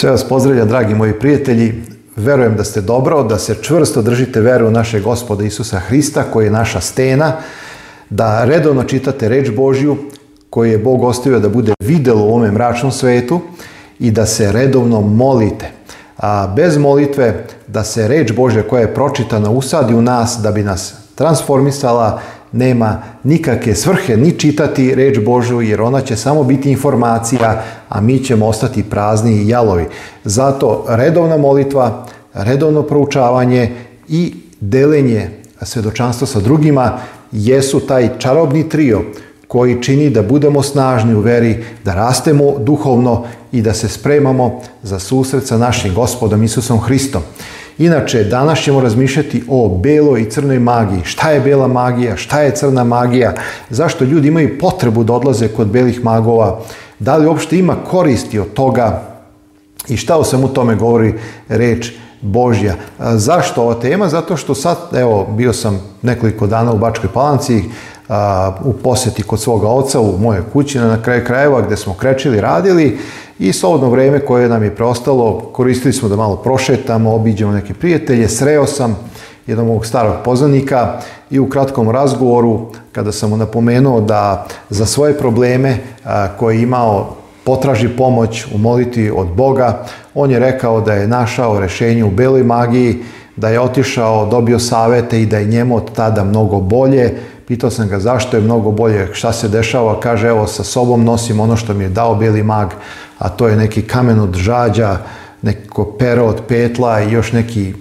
Sve vas pozdravljam dragi moji prijatelji. Verujem da ste dobro, da se čvrsto držite veru u našeg gospoda Isusa Hrista, koji je naša stena, da redovno čitate reč Božju, koju je Bog ostavio da bude videlo u ovome mračnom svetu i da se redovno molite. A bez molitve da se reč Božja koja je pročitana usadi u nas da bi nas transformisala nema nikakve svrhe ni čitati reč Božju jer ona će samo biti informacija, a mi ćemo ostati prazni i jalovi. Zato redovna molitva, redovno proučavanje i delenje svedočanstva sa drugima jesu taj čarobni trio koji čini da budemo snažni u veri, da rastemo duhovno i da se spremamo za susret sa našim gospodom Isusom Hristom. Inače, danas ćemo razmišljati o beloj i crnoj magiji. Šta je bela magija? Šta je crna magija? Zašto ljudi imaju potrebu da odlaze kod belih magova? Da li uopšte ima koristi od toga? I šta o svemu tome govori reč Božja. Zašto ova tema? Zato što sad, evo, bio sam nekoliko dana u Bačkoj Palanci, u posjeti kod svoga oca u moje kući na kraju krajeva gdje smo krećili, radili i slobodno vrijeme koje nam je preostalo koristili smo da malo prošetamo, obiđemo neke prijatelje, sreo sam jednog mog starog poznanika i u kratkom razgovoru kada sam mu napomenuo da za svoje probleme koje je imao potraži pomoć, umoliti od Boga, on je rekao da je našao rješenje u beloj magiji, da je otišao, dobio savete i da je njemu od tada mnogo bolje, Pitao sam ga zašto je mnogo bolje, šta se dešava, kaže evo sa sobom nosim ono što mi je dao bijeli mag, a to je neki kamen od žađa, neko pero od petla i još neki,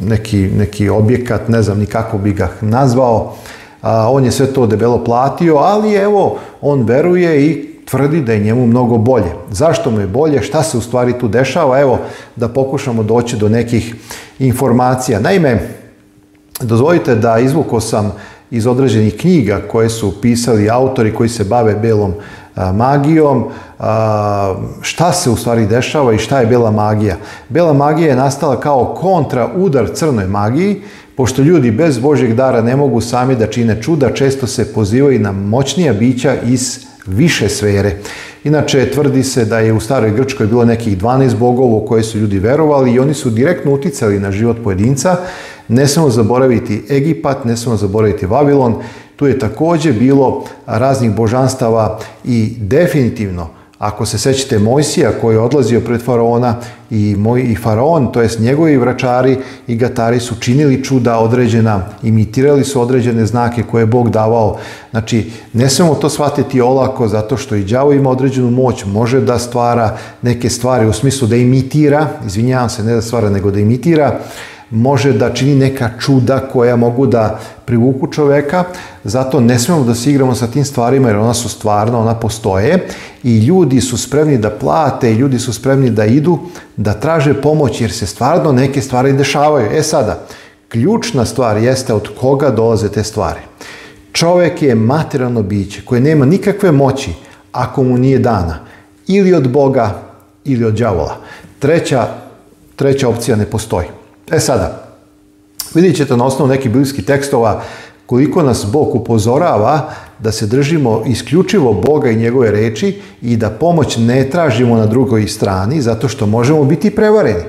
neki, neki objekat, ne znam ni kako bi ga nazvao. A, on je sve to debelo platio, ali evo, on veruje i tvrdi da je njemu mnogo bolje. Zašto mu je bolje? Šta se u stvari tu dešava? Evo, da pokušamo doći do nekih informacija. Naime, dozvolite da izvuko sam iz određenih knjiga koje su pisali autori koji se bave belom magijom, šta se u stvari dešava i šta je bela magija. Bela magija je nastala kao kontra udar crnoj magiji, pošto ljudi bez Božjeg dara ne mogu sami da čine čuda, često se pozivaju na moćnija bića iz više sfere. Inače, tvrdi se da je u staroj Grčkoj bilo nekih 12 bogova u koje su ljudi verovali i oni su direktno uticali na život pojedinca ne smemo zaboraviti Egipat, ne smemo zaboraviti Vavilon. Tu je također bilo raznih božanstava i definitivno ako se sećate Mojsija koji je odlazio pred faraona i moj i faraon, to jest njegovi vračari i gatari su činili čuda određena, imitirali su određene znake koje je Bog davao. Znači, ne smemo to shvatiti olako zato što i đavo ima određenu moć, može da stvara neke stvari u smislu da imitira, izvinjavam se, ne da stvara, nego da imitira može da čini neka čuda koja mogu da privuku čoveka, zato ne smemo da se igramo sa tim stvarima jer ona su stvarno, ona postoje i ljudi su spremni da plate, ljudi su spremni da idu, da traže pomoć jer se stvarno neke stvari dešavaju. E sada, ključna stvar jeste od koga dolaze te stvari. Čovek je materijalno biće koje nema nikakve moći ako mu nije dana ili od Boga ili od đavola. Treća, treća opcija ne postoji. E sada, vidjet ćete na osnovu nekih biblijskih tekstova koliko nas Bog upozorava da se držimo isključivo Boga i njegove reči i da pomoć ne tražimo na drugoj strani zato što možemo biti prevareni.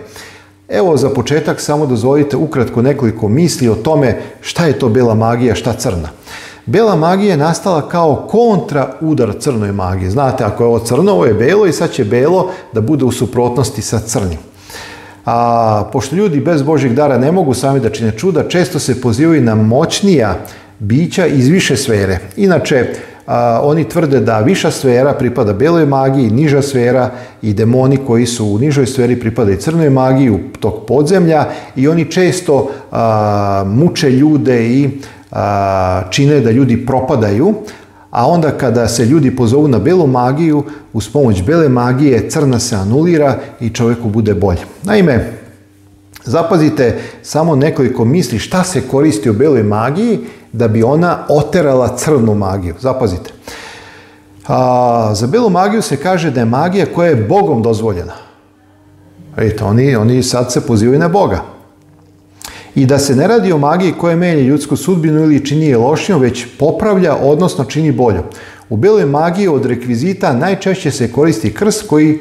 Evo za početak samo dozvolite ukratko nekoliko misli o tome šta je to bela magija, šta crna. Bela magija je nastala kao kontra udar crnoj magiji. Znate, ako je ovo crno, ovo je belo i sad će belo da bude u suprotnosti sa crnim. A pošto ljudi bez Božjeg dara ne mogu sami da čine čuda, često se pozivaju na moćnija bića iz više sfere. Inače, oni tvrde da viša sfera pripada beloj magiji, niža sfera i demoni koji su u nižoj sferi pripadaju crnoj magiji, u tog podzemlja i oni često muče ljude i čine da ljudi propadaju, a onda kada se ljudi pozovu na belu magiju, uz pomoć bele magije crna se anulira i čovjeku bude bolje. Naime, zapazite samo nekoliko misli šta se koristi u beloj magiji da bi ona oterala crnu magiju. Zapazite. A, za belu magiju se kaže da je magija koja je Bogom dozvoljena. Vidite, oni, oni sad se pozivaju na Boga i da se ne radi o magiji koja menja ljudsku sudbinu ili čini je lošijom, već popravlja, odnosno čini boljom. U beloj magiji od rekvizita najčešće se koristi krst koji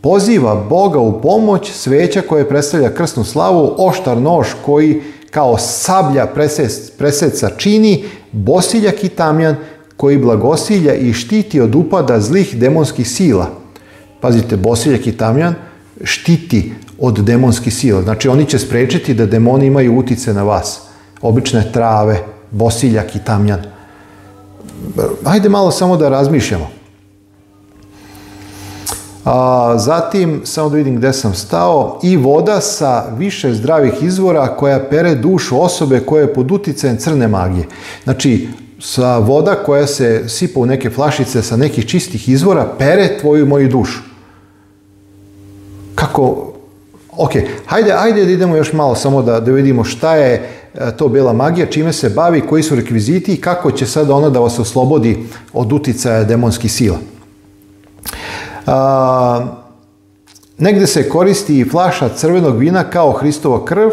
poziva Boga u pomoć, sveća koja predstavlja krstnu slavu, oštar nož koji kao sablja preseca čini, bosiljak i tamjan koji blagosilja i štiti od upada zlih demonskih sila. Pazite, bosiljak i tamjan štiti od demonskih sila. Znači oni će sprečiti da demoni imaju utice na vas. Obične trave, bosiljak i tamjan. Hajde malo samo da razmišljamo. zatim, samo da vidim gdje sam stao, i voda sa više zdravih izvora koja pere dušu osobe koje je pod uticajem crne magije. Znači, sa voda koja se sipa u neke flašice sa nekih čistih izvora pere tvoju moju dušu. Kako, Ok, hajde, hajde da idemo još malo samo da, da vidimo šta je e, to bela magija, čime se bavi, koji su rekviziti i kako će sada ona da vas oslobodi od uticaja demonskih sila. A, negde se koristi i flaša crvenog vina kao Hristova krv,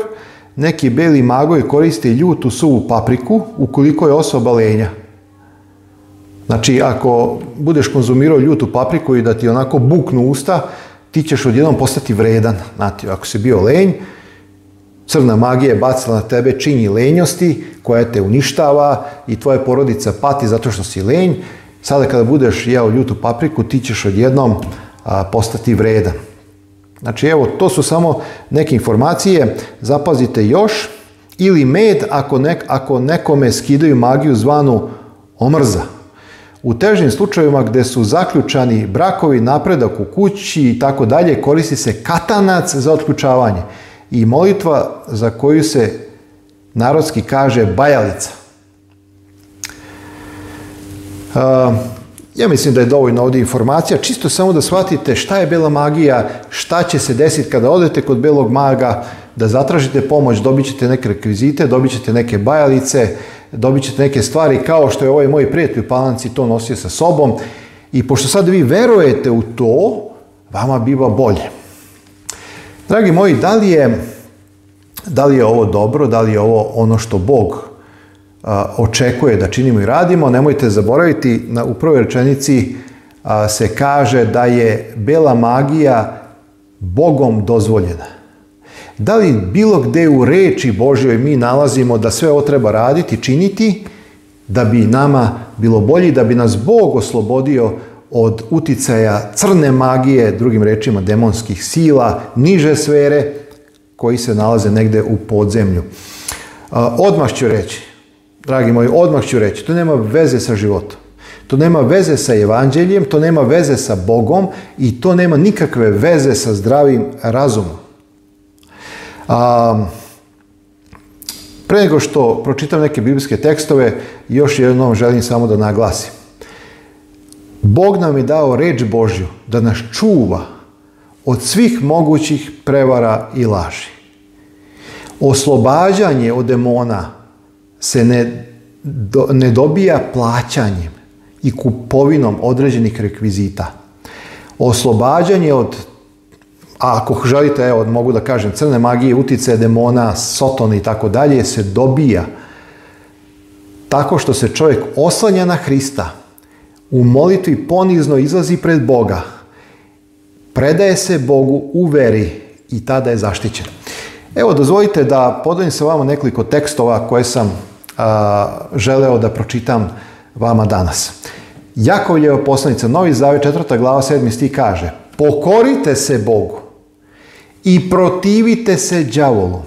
neki beli magovi koriste ljutu suvu papriku ukoliko je osoba lenja. Znači, ako budeš konzumirao ljutu papriku i da ti onako buknu usta, ti ćeš odjednom postati vredan. Znate, ako si bio lenj, crna magija je bacila na tebe čini lenjosti koja te uništava i tvoja porodica pati zato što si lenj. Sada kada budeš jeo ljutu papriku, ti ćeš odjednom postati vredan. Znači evo, to su samo neke informacije. Zapazite još. Ili med ako, ako nekome skidaju magiju zvanu omrza. U težim slučajevima gdje su zaključani brakovi, napredak u kući i tako dalje, koristi se katanac za otključavanje i molitva za koju se narodski kaže bajalica. Ehm, ja mislim da je dovoljno ovdje informacija, čisto samo da shvatite šta je bela magija, šta će se desiti kada odete kod belog maga, da zatražite pomoć, dobit ćete neke rekvizite, dobit ćete neke bajalice, dobit ćete neke stvari kao što je ovaj moj prijatelj u Palanci to nosio sa sobom. I pošto sad vi verujete u to, vama biva bolje. Dragi moji, da li je, ovo dobro, da li je ovo ono što Bog očekuje da činimo i radimo, nemojte zaboraviti, na, u prvoj rečenici a, se kaže da je bela magija Bogom dozvoljena. Da li bilo gdje u reči Božjoj mi nalazimo da sve ovo treba raditi, činiti, da bi nama bilo bolji, da bi nas Bog oslobodio od uticaja crne magije, drugim rečima demonskih sila, niže sfere koji se nalaze negdje u podzemlju. Odmah ću reći, dragi moji, odmah ću reći, to nema veze sa životom. To nema veze sa evanđeljem, to nema veze sa Bogom i to nema nikakve veze sa zdravim razumom. A, pre nego što pročitam neke biblijske tekstove, još jednom želim samo da naglasim. Bog nam je dao reč Božju da nas čuva od svih mogućih prevara i laži. Oslobađanje od demona se ne, ne dobija plaćanjem i kupovinom određenih rekvizita. Oslobađanje od a ako želite, evo, mogu da kažem, crne magije, utice, demona, sotona i tako dalje, se dobija tako što se čovjek oslanja na Hrista, u molitvi ponizno izlazi pred Boga, predaje se Bogu u veri i tada je zaštićen. Evo, dozvolite da podelim se vama nekoliko tekstova koje sam želeo da pročitam vama danas. Jakovljevo poslanica Novi Zavet, četvrta glava, sedmi stih kaže Pokorite se Bogu i protivite se đavolu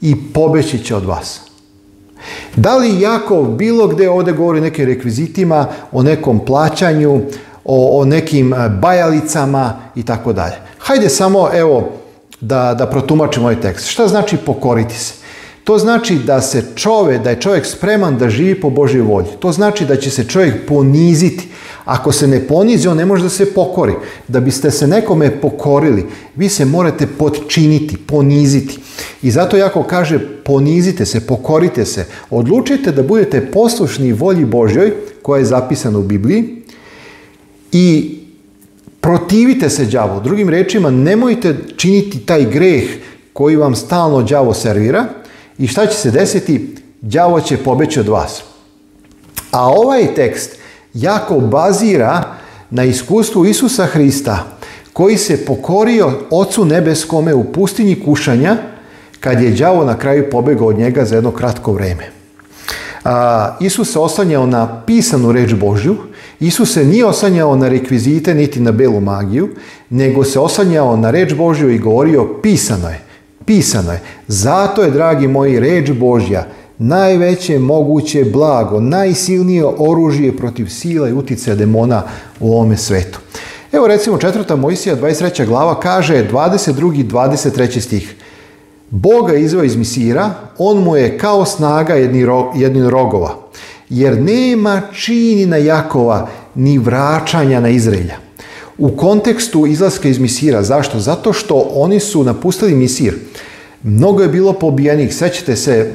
i pobeći će od vas. Da li Jakov bilo gdje ovdje govori o nekim rekvizitima, o nekom plaćanju, o, nekim e, bajalicama i tako dalje. Hajde samo evo da, da protumačimo ovaj tekst. Šta znači pokoriti se? To znači da se čovjek, da je čovjek spreman da živi po Božoj volji. To znači da će se čovjek poniziti. Ako se ne ponizi, on ne može da se pokori. Da biste se nekome pokorili, vi se morate podčiniti, poniziti. I zato jako kaže ponizite se, pokorite se. Odlučite da budete poslušni volji Božjoj, koja je zapisana u Bibliji, i protivite se đavo. Drugim rečima, nemojte činiti taj greh koji vam stalno đavo servira, i šta će se desiti? Đavo će pobeći od vas. A ovaj tekst jako bazira na iskustvu Isusa Hrista koji se pokorio Ocu Nebeskome u pustinji kušanja kad je đavo na kraju pobegao od njega za jedno kratko vrijeme. Isus se oslanjao na pisanu reč Božju, Isus se nije osanjao na rekvizite niti na belu magiju, nego se oslanjao na reč Božju i govorio pisano je. Pisano je, zato je, dragi moji, reč Božja najveće moguće blago, najsilnije oružje protiv sila i utice demona u ovome svetu. Evo recimo četvrta Mojsija 23. glava kaže 22. 23. stih. Boga izveo iz Misira, on mu je kao snaga jedni rogova, jer nema čini na Jakova ni vraćanja na izrelja. U kontekstu izlaska iz Misira, zašto? Zato što oni su napustili Misir. Mnogo je bilo pobijenih, sećate se e,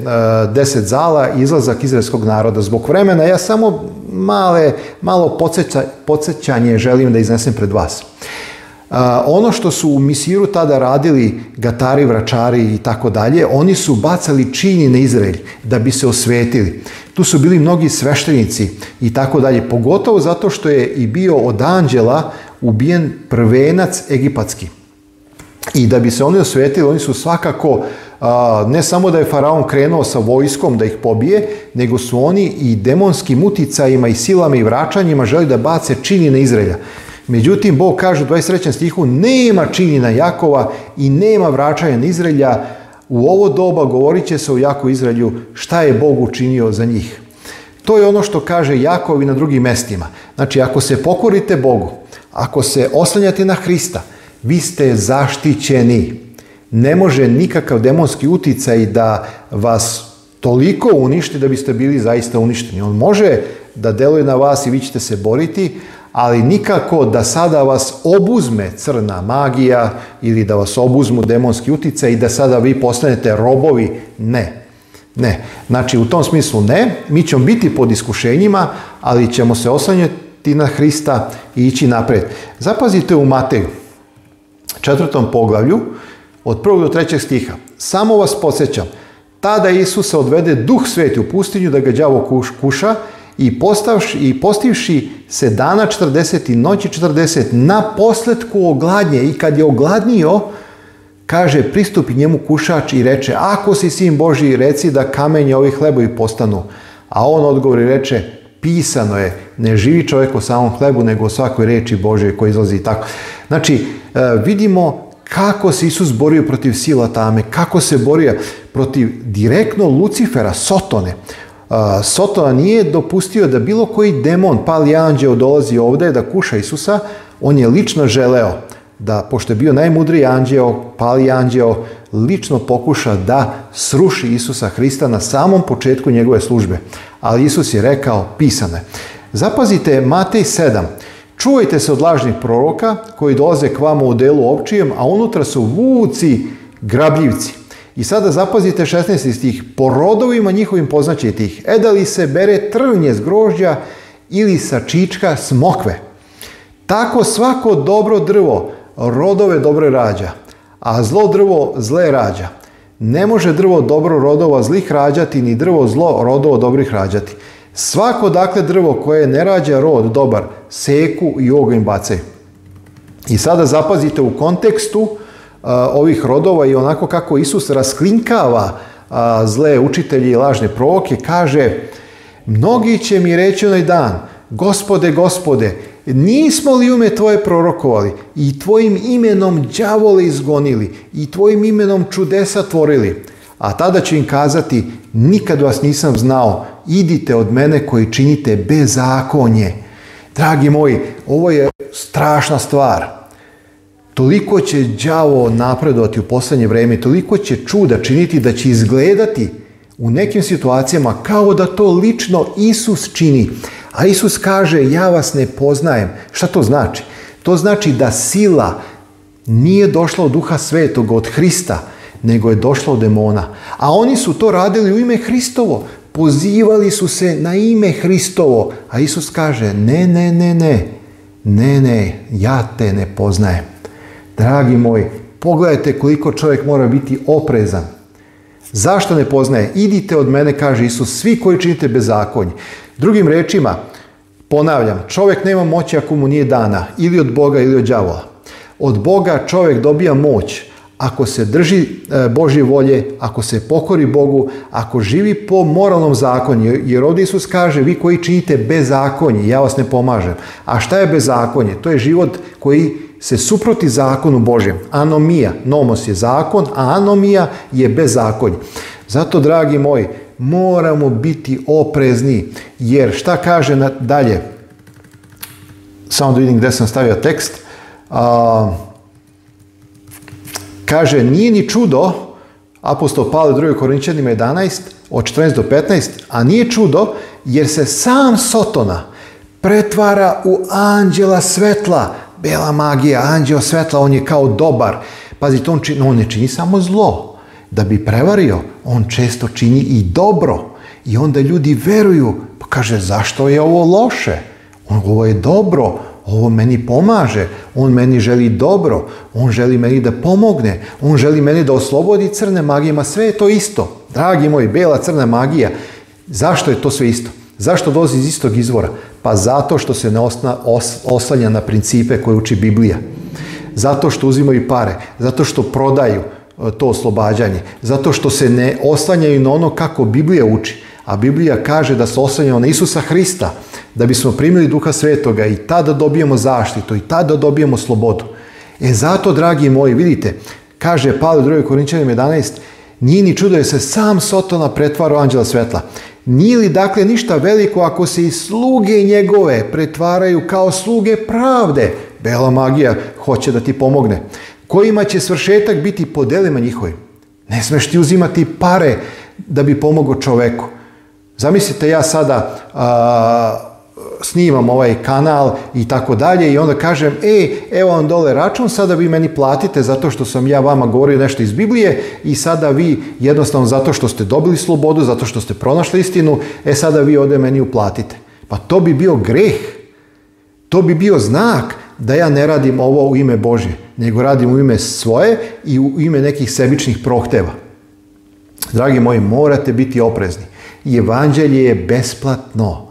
deset zala, izlazak izraelskog naroda zbog vremena. Ja samo male, malo podsjećanje želim da iznesem pred vas. E, ono što su u Misiru tada radili gatari, vračari i tako dalje, oni su bacali čini na Izrael da bi se osvetili. Tu su bili mnogi sveštenici i tako dalje, pogotovo zato što je i bio od anđela ubijen prvenac egipatski. I da bi se oni osvetili, oni su svakako, ne samo da je faraon krenuo sa vojskom da ih pobije, nego su oni i demonskim uticajima i silama i vraćanjima želi da bace činjene Izraelja. Međutim, Bog kaže u 23. stihu, nema činina Jakova i nema vraćanja Izraelja, u ovo doba govorit će se o Jaku Izraelju šta je Bog učinio za njih. To je ono što kaže Jakov i na drugim mestima. Znači, ako se pokorite Bogu, ako se oslanjate na Hrista, vi ste zaštićeni. Ne može nikakav demonski uticaj da vas toliko uništi da biste bili zaista uništeni. On može da deluje na vas i vi ćete se boriti, ali nikako da sada vas obuzme crna magija ili da vas obuzmu demonski uticaj i da sada vi postanete robovi. Ne. Ne. Znači, u tom smislu ne. Mi ćemo biti pod iskušenjima, ali ćemo se oslanjati na Hrista i ići naprijed. Zapazite u Mateju, četvrtom poglavlju, od prvog do trećeg stiha. Samo vas podsjećam, tada Isusa odvede duh sveti u pustinju da ga đavo kuša i, postavš i postivši se dana 40 i noći 40 na posletku ogladnje i kad je ogladnio, kaže pristupi njemu kušač i reče ako si sin Boži reci da kamenje ovih hlebovi postanu. A on odgovori reče pisano je, ne živi čovjek o samom hlebu, nego o svakoj reči Bože koja izlazi i tako. Znači, e, vidimo kako se Isus borio protiv sila tame, kako se borio protiv direktno Lucifera, Sotone. E, Sotona nije dopustio da bilo koji demon, pali anđeo, dolazi ovdje da kuša Isusa, on je lično želeo da, pošto je bio najmudriji anđeo, pali anđeo, lično pokuša da sruši Isusa Hrista na samom početku njegove službe. Ali Isus je rekao pisane. Zapazite Matej 7. Čuvajte se od lažnih proroka koji dolaze k vama u delu općijem, a unutra su vuci grabljivci. I sada zapazite 16 stih. Po rodovima njihovim poznaćete ih. E da li se bere trnje s grožđa ili sa čička smokve. Tako svako dobro drvo rodove dobre rađa a zlo drvo zle rađa. Ne može drvo dobro rodova zlih rađati, ni drvo zlo rodova dobrih rađati. Svako dakle drvo koje ne rađa rod dobar, seku i im bace. I sada zapazite u kontekstu uh, ovih rodova i onako kako Isus rasklinkava uh, zle učitelje i lažne proke kaže Mnogi će mi reći onaj dan, Gospode, gospode, nismo li ume Tvoje prorokovali i Tvojim imenom đavole izgonili i Tvojim imenom čudesa tvorili? A tada će im kazati, nikad vas nisam znao, idite od mene koji činite bezakonje. Dragi moji, ovo je strašna stvar. Toliko će đavo napredovati u posljednje vrijeme, toliko će čuda činiti da će izgledati u nekim situacijama kao da to lično Isus čini. A Isus kaže, ja vas ne poznajem. Šta to znači? To znači da sila nije došla od duha svetog, od Hrista, nego je došla od demona. A oni su to radili u ime Hristovo. Pozivali su se na ime Hristovo. A Isus kaže, ne, ne, ne, ne. Ne, ne, ja te ne poznajem. Dragi moji, pogledajte koliko čovjek mora biti oprezan. Zašto ne poznaje? Idite od mene, kaže Isus, svi koji činite bezakonje. Drugim rečima, ponavljam, čovjek nema moći ako mu nije dana, ili od Boga ili od đavola. Od Boga čovjek dobija moć ako se drži e, Božje volje, ako se pokori Bogu, ako živi po moralnom zakonju, jer ovdje Isus kaže, vi koji činite bezakonje, ja vas ne pomažem. A šta je bezakonje? To je život koji se suproti zakonu Božjem. Anomija, nomos je zakon, a anomija je bezakonje. Zato, dragi moji, moramo biti oprezni. Jer šta kaže na, dalje? Samo da vidim gdje sam stavio tekst. A, kaže, nije ni čudo, apostol Pavle 2. Korinčanima 11, od 14 do 15, a nije čudo jer se sam Sotona pretvara u anđela svetla. Bela magija, anđeo svetla, on je kao dobar. pazi on, čini, on ne čini samo zlo da bi prevario, on često čini i dobro. I onda ljudi veruju, pa kaže zašto je ovo loše? On, ovo je dobro, ovo meni pomaže, on meni želi dobro, on želi meni da pomogne, on želi meni da oslobodi crne magije, ma sve je to isto. Dragi moji, bela crna magija, zašto je to sve isto? Zašto dozi iz istog izvora? Pa zato što se ne osna, oslanja na principe koje uči Biblija. Zato što uzimaju pare, zato što prodaju, E, to oslobađanje. Zato što se ne oslanjaju na ono kako Biblija uči. A Biblija kaže da se oslanjamo na Isusa Hrista, da bismo primili Duha Svetoga i tada dobijemo zaštitu i tada dobijemo slobodu. E zato, dragi moji, vidite, kaže Pavle 2. Korinčanim 11, nije ni čudo je se sam Sotona pretvara anđela svetla. Nije li dakle ništa veliko ako se i sluge njegove pretvaraju kao sluge pravde? Bela magija hoće da ti pomogne kojima će svršetak biti po delima njihovim. Ne smeš ti uzimati pare da bi pomogao čoveku. Zamislite ja sada a, snimam ovaj kanal i tako dalje i onda kažem, e, evo vam dole račun, sada vi meni platite zato što sam ja vama govorio nešto iz Biblije i sada vi jednostavno zato što ste dobili slobodu, zato što ste pronašli istinu, e sada vi ode meni uplatite. Pa to bi bio greh. To bi bio znak da ja ne radim ovo u ime Božje, nego radim u ime svoje i u ime nekih sebičnih prohteva. Dragi moji, morate biti oprezni. Evanđelje je besplatno.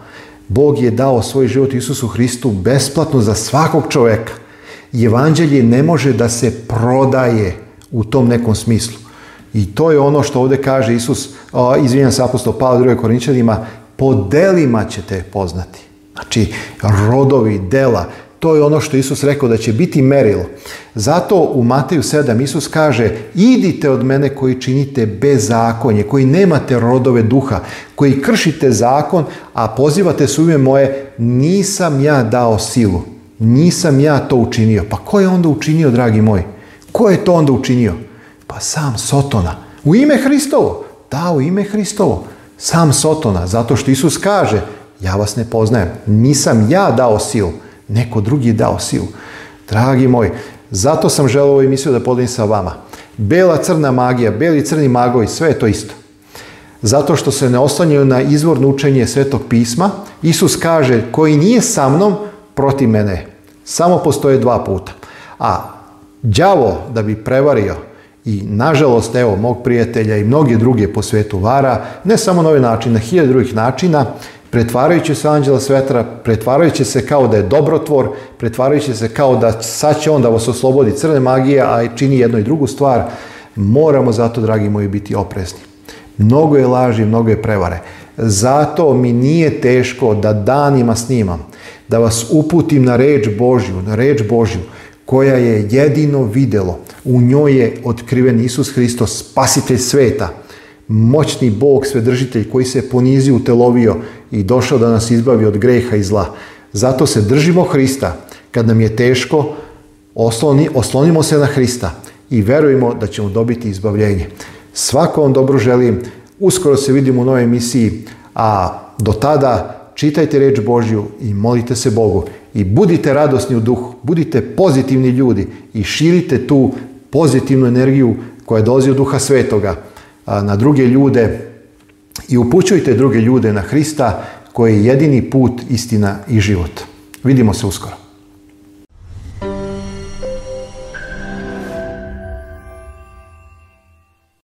Bog je dao svoj život Isusu Hristu besplatno za svakog čoveka. Evanđelje ne može da se prodaje u tom nekom smislu. I to je ono što ovdje kaže Isus, izvinjam se apostol Pavle 2. Korinčanima, po delima ćete poznati. Znači, rodovi, dela, to je ono što Isus rekao da će biti merilo. Zato u Mateju 7 Isus kaže idite od mene koji činite bezakonje, koji nemate rodove duha, koji kršite zakon, a pozivate su u ime moje nisam ja dao silu, nisam ja to učinio. Pa ko je onda učinio, dragi moji? Ko je to onda učinio? Pa sam Sotona. U ime Hristovo. Da, u ime Hristovo. Sam Sotona, zato što Isus kaže ja vas ne poznajem, nisam ja dao silu. Neko drugi dao silu. Dragi moji, zato sam želeo ovu emisiju da podelim sa vama. Bela crna magija, beli crni magovi, sve je to isto. Zato što se ne oslanjaju na izvorno učenje Svetog pisma, Isus kaže, koji nije sa mnom, protiv mene Samo postoje dva puta. A đavo da bi prevario i nažalost, evo, mog prijatelja i mnoge druge po svetu vara, ne samo na ovaj način, na hiljade drugih načina, pretvarajući se anđela svetra, pretvarajući se kao da je dobrotvor, pretvarajući se kao da sad će on vas oslobodi crne magije, a čini jednu i drugu stvar, moramo zato, dragi moji, biti oprezni. Mnogo je laži, mnogo je prevare. Zato mi nije teško da danima snimam, da vas uputim na reč Božju, na reč Božju, koja je jedino videlo. U njoj je otkriven Isus Hristos, spasitelj sveta moćni Bog, svedržitelj koji se ponizio, utelovio i došao da nas izbavi od greha i zla. Zato se držimo Hrista. Kad nam je teško, osloni, oslonimo se na Hrista i verujemo da ćemo dobiti izbavljenje. Svako vam dobro želim. Uskoro se vidimo u novoj emisiji, a do tada čitajte reč Božju i molite se Bogu. I budite radosni u duhu, budite pozitivni ljudi i širite tu pozitivnu energiju koja dolazi od duha svetoga na druge ljude i upućujte druge ljude na Hrista koji je jedini put, istina i život. Vidimo se uskoro.